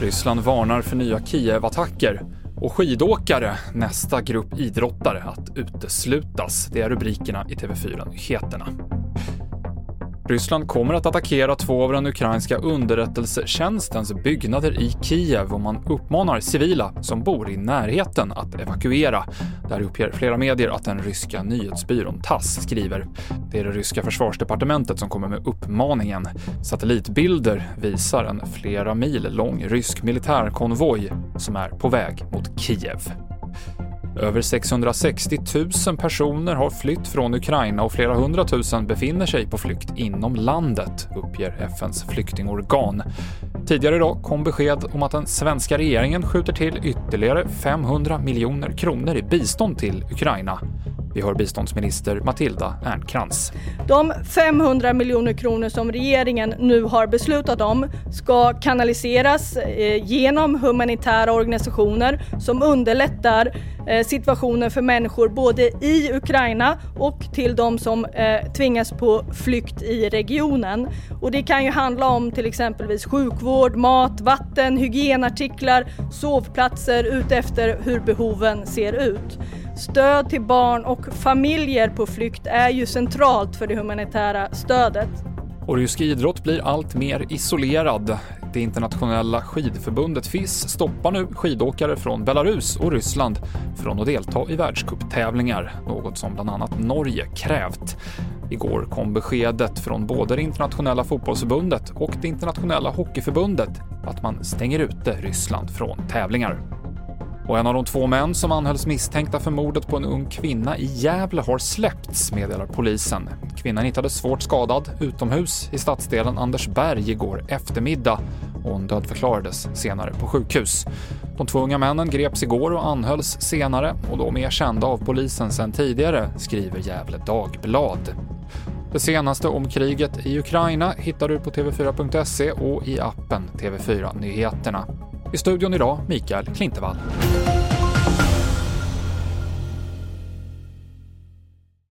Ryssland varnar för nya Kiev-attacker och skidåkare, nästa grupp idrottare att uteslutas. Det är rubrikerna i TV4 Nyheterna. Ryssland kommer att attackera två av den ukrainska underrättelsetjänstens byggnader i Kiev och man uppmanar civila som bor i närheten att evakuera. Där uppger flera medier att den ryska nyhetsbyrån TASS skriver. Det är det ryska försvarsdepartementet som kommer med uppmaningen. Satellitbilder visar en flera mil lång rysk militärkonvoj som är på väg mot Kiev. Över 660 000 personer har flytt från Ukraina och flera hundratusen befinner sig på flykt inom landet, uppger FNs flyktingorgan. Tidigare idag kom besked om att den svenska regeringen skjuter till ytterligare 500 miljoner kronor i bistånd till Ukraina. Vi hör biståndsminister Matilda Ernkrans. De 500 miljoner kronor som regeringen nu har beslutat om ska kanaliseras eh, genom humanitära organisationer som underlättar eh, situationen för människor både i Ukraina och till de som eh, tvingas på flykt i regionen. Och det kan ju handla om till exempelvis sjukvård, mat, vatten, hygienartiklar, sovplatser utefter hur behoven ser ut. Stöd till barn och familjer på flykt är ju centralt för det humanitära stödet. Och rysk idrott blir allt mer isolerad. Det internationella skidförbundet FIS stoppar nu skidåkare från Belarus och Ryssland från att delta i världscuptävlingar, något som bland annat Norge krävt. Igår kom beskedet från både det internationella fotbollsförbundet och det internationella hockeyförbundet att man stänger ute Ryssland från tävlingar. Och en av de två män som anhölls misstänkta för mordet på en ung kvinna i Gävle har släppts, meddelar polisen. Kvinnan hittades svårt skadad utomhus i stadsdelen Andersberg igår eftermiddag och hon dödförklarades senare på sjukhus. De två unga männen greps igår och anhölls senare och de är kända av polisen sedan tidigare, skriver Gävle Dagblad. Det senaste om kriget i Ukraina hittar du på tv4.se och i appen TV4 Nyheterna. I studion idag Mikael Klintevall.